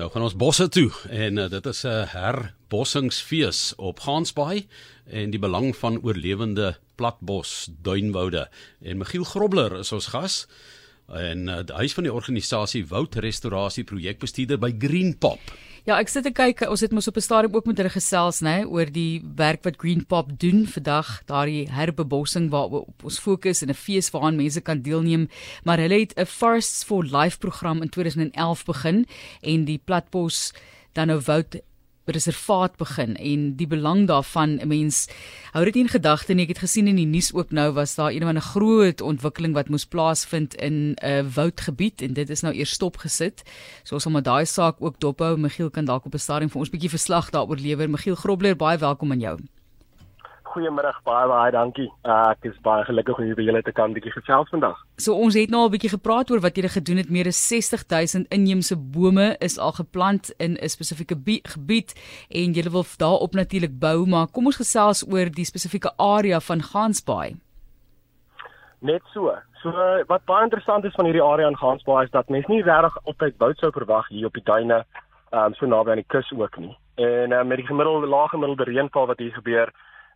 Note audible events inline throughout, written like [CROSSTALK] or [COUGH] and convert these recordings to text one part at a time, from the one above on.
Nou gaan ons bosse toe en uh, dit is 'n herbossingsfees op Gansbaai en die belang van oorlewende platbos duinwoude. En Michiel Grobler is ons gas en uh, hy is van die organisasie Woudrestaurasie projekbestuurder by Green Pop. Ja, ek sit te kyk, ons het mos op 'n stadium ook met hulle gesels, nê, oor die werk wat Green Pop doen vandag, daardie herbebossing waar ons fokus en 'n fees waaraan mense kan deelneem, maar hulle het 'n Forests for Life program in 2011 begin en die platbos dan nou woud reservaat begin en die belang daarvan 'n mens hou dit in gedagte nie. Ek het gesien in die nuus ook nou was daar een van 'n groot ontwikkeling wat moes plaasvind in 'n uh, woudgebied en dit is nou eers stopgesit. So ons sal maar daai saak ook dophou. Michiel kan dalk op 'n stadium vir ons 'n bietjie verslag daaroor lewer. Michiel Grobler baie welkom aan jou Goeiemôre, baie baie dankie. Uh, ek is baie gelukkig om hier by julle te kan bietjie gesels vandag. So ons het nou al bietjie gepraat oor wat julle gedoen het. Meer as 60000 inheemse bome is al geplant in 'n spesifieke gebied en julle wil daarop natuurlik bou, maar kom ons gesels oor die spesifieke area van Gansbaai. Net so. So wat baie interessant is van hierdie area in Gansbaai is dat mense nie regtig altyd bout sou verwag hier op die duine, um, so naby aan die kus ook nie. En uh, met die gemiddelde lae gemiddelde reënval wat hier gebeur,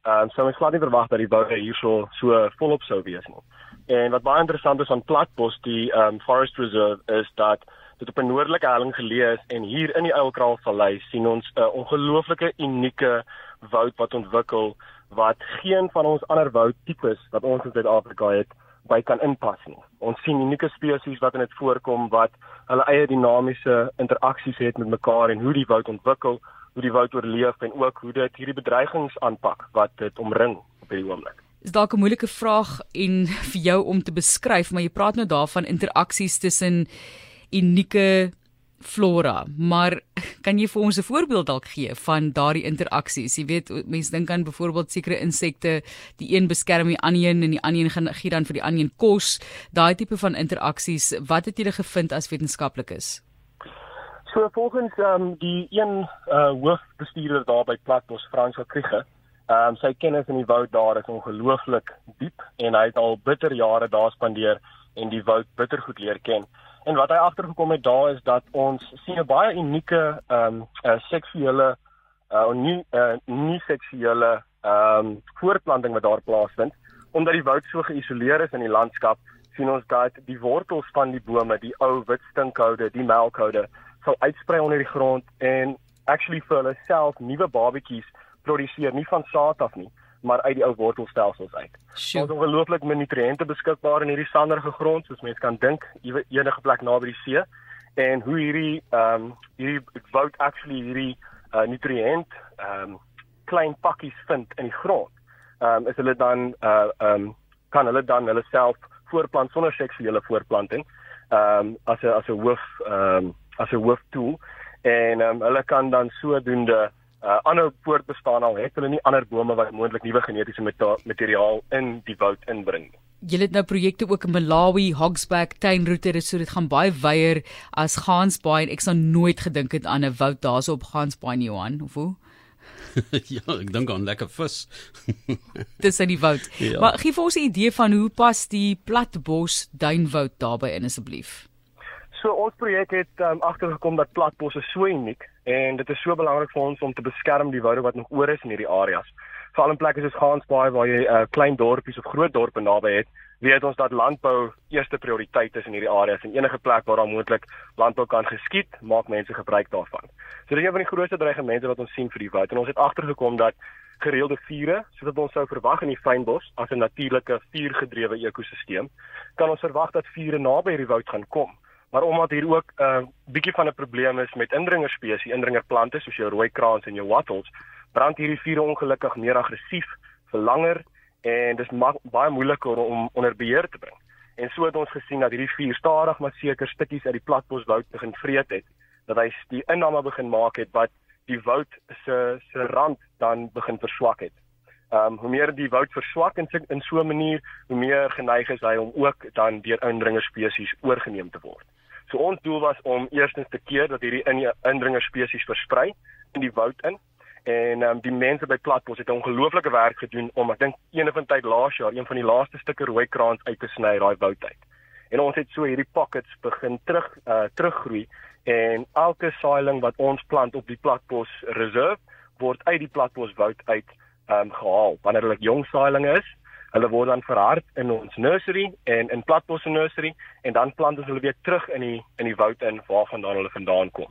Ehm um, so mens glad nie verwag dat die boude hierso so volop sou wees nie. En wat baie interessant is aan Platbos, die ehm um, Forest Reserve is dat dit op 'n noordelike helling geleë is en hier in die Uilkraal Vallei sien ons 'n uh, ongelooflike unieke woud wat ontwikkel wat geen van ons ander woudtipes wat ons in Suid-Afrika het by kan inpas nie. Ons sien unieke spesies wat in dit voorkom wat hulle eie dinamiese interaksies het met mekaar en hoe die woud ontwikkel hoe die woud oorleef en ook hoe dit hierdie bedreigings aanpak wat dit omring op hierdie oomblik. Is dalk 'n moeilike vraag en vir jou om te beskryf, maar jy praat nou daarvan interaksies tussen unieke flora, maar kan jy vir ons 'n voorbeeld dalk gee van daardie interaksies? Jy weet, mense dink aan byvoorbeeld sekere insekte, die een beskerm die ander een en die ander een gee dan vir die ander een kos. Daai tipe van interaksies, wat het julle gevind as wetenskaplikes? So volgens ehm um, die een uh hoofbestuurder daar by Platbos Frans Kriege, ehm um, sy kennis in die woud daar is ongelooflik diep en hy het al bitter jare daar spandeer en die woud bitter goed leer ken. En wat hy agtergekom het daar is dat ons sien 'n baie unieke ehm um, uh, seksuele uh nie uh, nie seksuele ehm um, voortplanting wat daar plaasvind. Omdat die woud so geïsoleer is in die landskap sien ons dat die wortels van die bome, die ou wit stinkhoude, die melkhoude sal uitsprei onder die grond en actually vir hulle self nuwe babetjies produseer nie van saad af nie maar uit die ou wortelstelsels uit. Ons het ongelooflik min nutriënte beskikbaar in hierdie sanderige grond soos mense kan dink enige plek naby die see en hoe hierdie ehm um, hierdie woud actually hierdie uh, nutriënt ehm um, klein pakkies vind in die grond. Ehm um, is hulle dan uh ehm um, kan hulle dan hulle self voortplant sonder seksuele voortplanting ehm um, as 'n as 'n hoof ehm um, as 'n hoofdoel en um, hulle kan dan sodoende uh, ander voortbestaan al het hulle nie ander bome wat moontlik nuwe genetiese materiaal in die woud inbring nie. Julle het nou projekte ook in Malawi, Hogsback, Tuinroete, dit so dit gaan baie wyeer as Gansbaai en ek sou nooit gedink het aan 'n woud daarso op Gansbaai nie Johan, of hoe? [LAUGHS] ja, ek dink aan lekker vis. [LAUGHS] Dis in die woud. Ja. Maar gee vir ons 'n idee van hoe pas die platbos duinwoud daarbey in asseblief? So ons projek het um, agtergekom dat platbosse so uniek en dit is so belangrik vir ons om te beskerm die woude wat nog oor is in hierdie areas. Veral in plekke soos Gansbaai waar jy uh, klein dorpies of groot dorpe naby het, weet ons dat landbou eerste prioriteit is in hierdie areas en enige plek waar daar moontlik landbou kan geskied, maak mense gebruik daarvan. So dit is een van die grootste dreigemente wat ons sien vir die woud en ons het agtergekom dat gereelde vure, soos wat ons sou verwag in die fynbos as 'n natuurlike vuurgedrewe ekosisteem, kan ons verwag dat vure naby hierdie woud gaan kom maar omdat hier ook 'n uh, bietjie van 'n probleem is met indringerspesies, indringerplante soos jou rooi kraans en jou wattels, brand hierdie vure ongelukkig meer aggressief, vir langer en dis baie moeiliker om onder beheer te bring. En so het ons gesien dat hierdie vuur stadig maar seker stukkies uit die platboswoud begin vreet het, dat hy die inname begin maak het wat die woud se se rand dan begin verswak het. Ehm um, hoe meer die woud verswak in in so 'n manier, hoe meer geneig is hy om ook dan deur indringerspesies oorgeneem te word. So ons doel was om eerstens te keer dat hierdie indringer spesies versprei in die woud in. En um, die mense by Platbos het 'n ongelooflike werk gedoen om ek dink een van tyd laas jaar een van die laaste stukke rooi kraans uit te sny daai woud uit. En ons het so hierdie pockets begin terug uh teruggroei en elke saailing wat ons plant op die platbos reserve word uit die platboswoud uit ehm um, gehaal. Wanneer hulle jong saailinge is, hulle word dan verhard in ons nursery en in platbos nursery en dan plant ons hulle weer terug in die in die woud in waarvandaan hulle vandaan kom.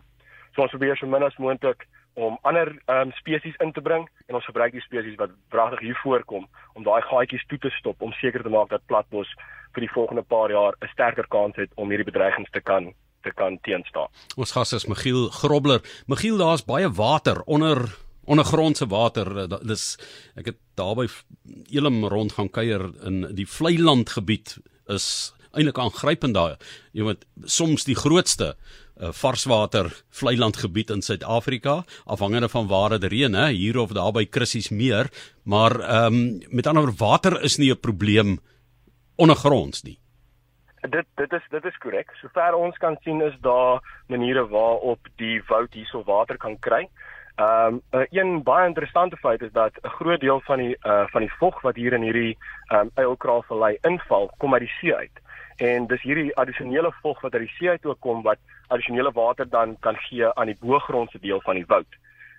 So ons probeer so min as moontlik om ander um, spesies in te bring en ons gebruik die spesies wat wragtig hier voorkom om daai gaatjies toe te stop om seker te maak dat platbos vir die volgende paar jaar 'n sterker kans het om hierdie bedreigings te kan te kan teenstaan. Ons gas is Michiel Grobler. Michiel, daar's baie water onder ondergrondse water. Dis ek het daarby Elim rond gaan kuier in die Vlei-land gebied is eintlik aangrypend daar. Jy weet soms die grootste uh, varswater vlei-land gebied in Suid-Afrika, afhangende van waar dit reën, hè, hier of daar by Krissies meer, maar ehm um, met ander woorde water is nie 'n probleem ondergronds nie. Dit dit is dit is korrek. Sover ons kan sien is daar maniere waarop die woud hierso water kan kry. Ehm um, een baie interessante feit is dat 'n groot deel van die uh van die vog wat hier in hierdie ehm um, Eilkraalvallei inval, kom uit die see uit en dis hierdie addisionele vog wat uit die see uit ook kom wat addisionele water dan kan gee aan die boogrondse deel van die woud.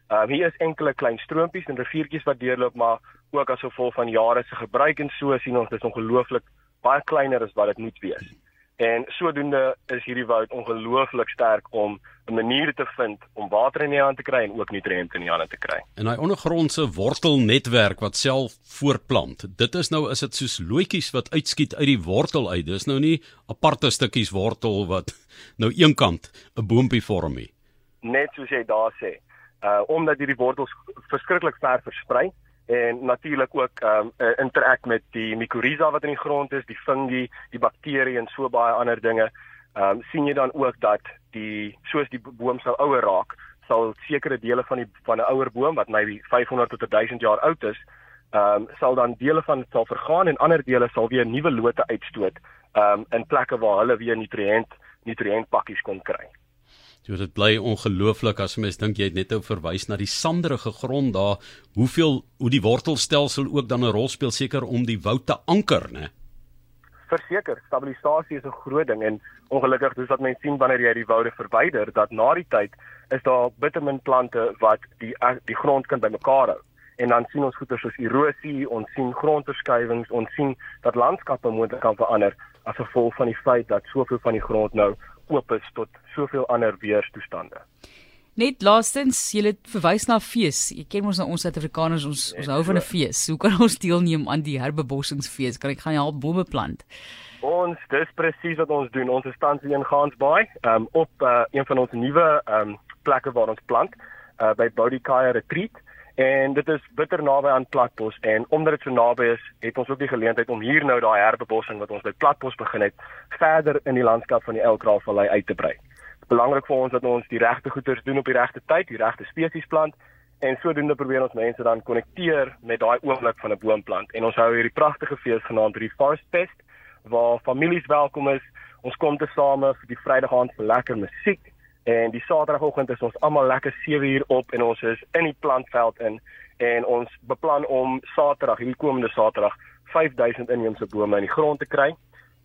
Ehm um, hier is enkele klein stroompies en riviertjies wat deurloop, maar ook as gevolg van jare se gebruik en so sien ons dis ongelooflik baie kleiner as wat dit moet wees. En sodoende is hierdie woud ongelooflik sterk om 'n manier te vind om water in die hand te kry en ook nutriënte in die hand te kry. En hy ondergrondse wortelnetwerk wat self voortplant. Dit is nou is dit soos loetjies wat uitskiet uit die wortel uit. Dis nou nie aparte stukkies wortel wat [LAUGHS] nou eenkant 'n boontjie vorm nie. Net soos jy daar sê. Uh omdat hierdie wortels verskriklik ver versprei en natuurlik ook ehm um, interak met die mycorrhiza wat in die grond is, die fungi, die bakterieë en so baie ander dinge. Ehm um, sien jy dan ook dat die soos die boom sou ouer raak, sal sekere dele van die van 'n ouer boom wat maybe 500 tot 1000 jaar oud is, ehm um, sal dan dele van dit sal vergaan en ander dele sal weer nuwe lote uitstoot ehm um, in plekke waar hulle weer nutriënt nutriëntpakkies kon kry. Jy dit bly ongelooflik as mens dink jy het net nou verwys na die sanderige grond daar, hoeveel hoe die wortelstelsel ook dan 'n rol speel seker om die woud te anker, né? Verseker, stabilisasie is 'n groot ding en ongelukkig dis wat mense sien wanneer jy die woude verwyder dat na die tyd is daar bittermin plante wat die die grond kan bymekaar hou. En dan sien ons goeie soos erosie, ons sien grondverskywings, ons sien dat landskappe moontlik kan verander as gevolg van die feit dat soveel van die grond nou oop is tot soveel ander weerstoestande. Net laastens, jy het verwys na fees. Jy ken ons nou ons Suid-Afrikaners, ons ons hou van 'n fees. Hoe kan ons deelneem aan die herbebossingsfees? Kan ek gaan help bome plant? Ons dis presies wat ons doen. Ons is tans in Gansbaai, um op uh, een van ons nuwe um plekke waar ons plant, uh, by Bodikaya Retreat en dit is bitter naby aan Platbos en omdat dit so naby is, het ons ook die geleentheid om hier nou daai herbebossing wat ons by Platbos begin het, verder in die landskap van die Elkraalvallei uit te brei. Dit is belangrik vir ons dat ons die regte goeders doen op die regte tyd, die regte spesies plant en sodoende probeer ons mense dan konnekteer met daai oomblik van 'n boomplant. En ons hou hierdie pragtige fees genaamd Reforest Fest waar families welkom is. Ons kom te same vir die Vrydag aand vir lekker musiek En die Saterdagoggend is ons almal lekker 7 uur op en ons is in die plantveld in en ons beplan om Saterdag, hierdie komende Saterdag, 5000 inheemse bome in die grond te kry.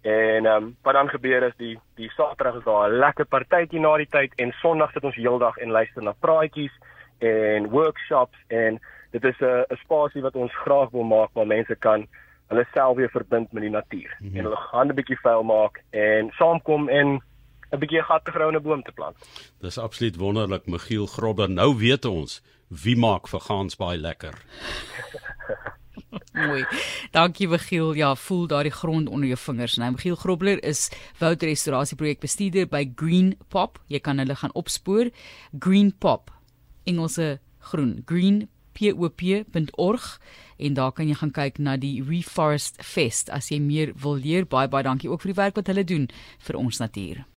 En ehm um, wat dan gebeur is die die Saterdag is daar 'n lekker partytjie na die tyd en Sondag sit ons heeldag en luister na praatjies en workshops en dit is 'n 'n spasie wat ons graag wil maak waar mense kan hulle self weer verbind met die natuur mm -hmm. en hulle gaan 'n bietjie vuil maak en saamkom en 'n bietjie 'n gat te grou en 'n boom te plant. Dis absoluut wonderlik, Michiel Grobber. Nou weet ons wie maak vir Gans baie lekker. [LAUGHS] Mooi. Dankie Michiel. Ja, voel daardie grond onder jou vingers. Nou Michiel Grobler is woudrestaurasieprojek bestuurder by Green Pop. Jy kan hulle gaan opspoor. Green Pop. Engelse groen. Green pop.org en daar kan jy gaan kyk na die Reforest Fest as jy meer wil leer. Baie baie dankie ook vir die werk wat hulle doen vir ons natuur.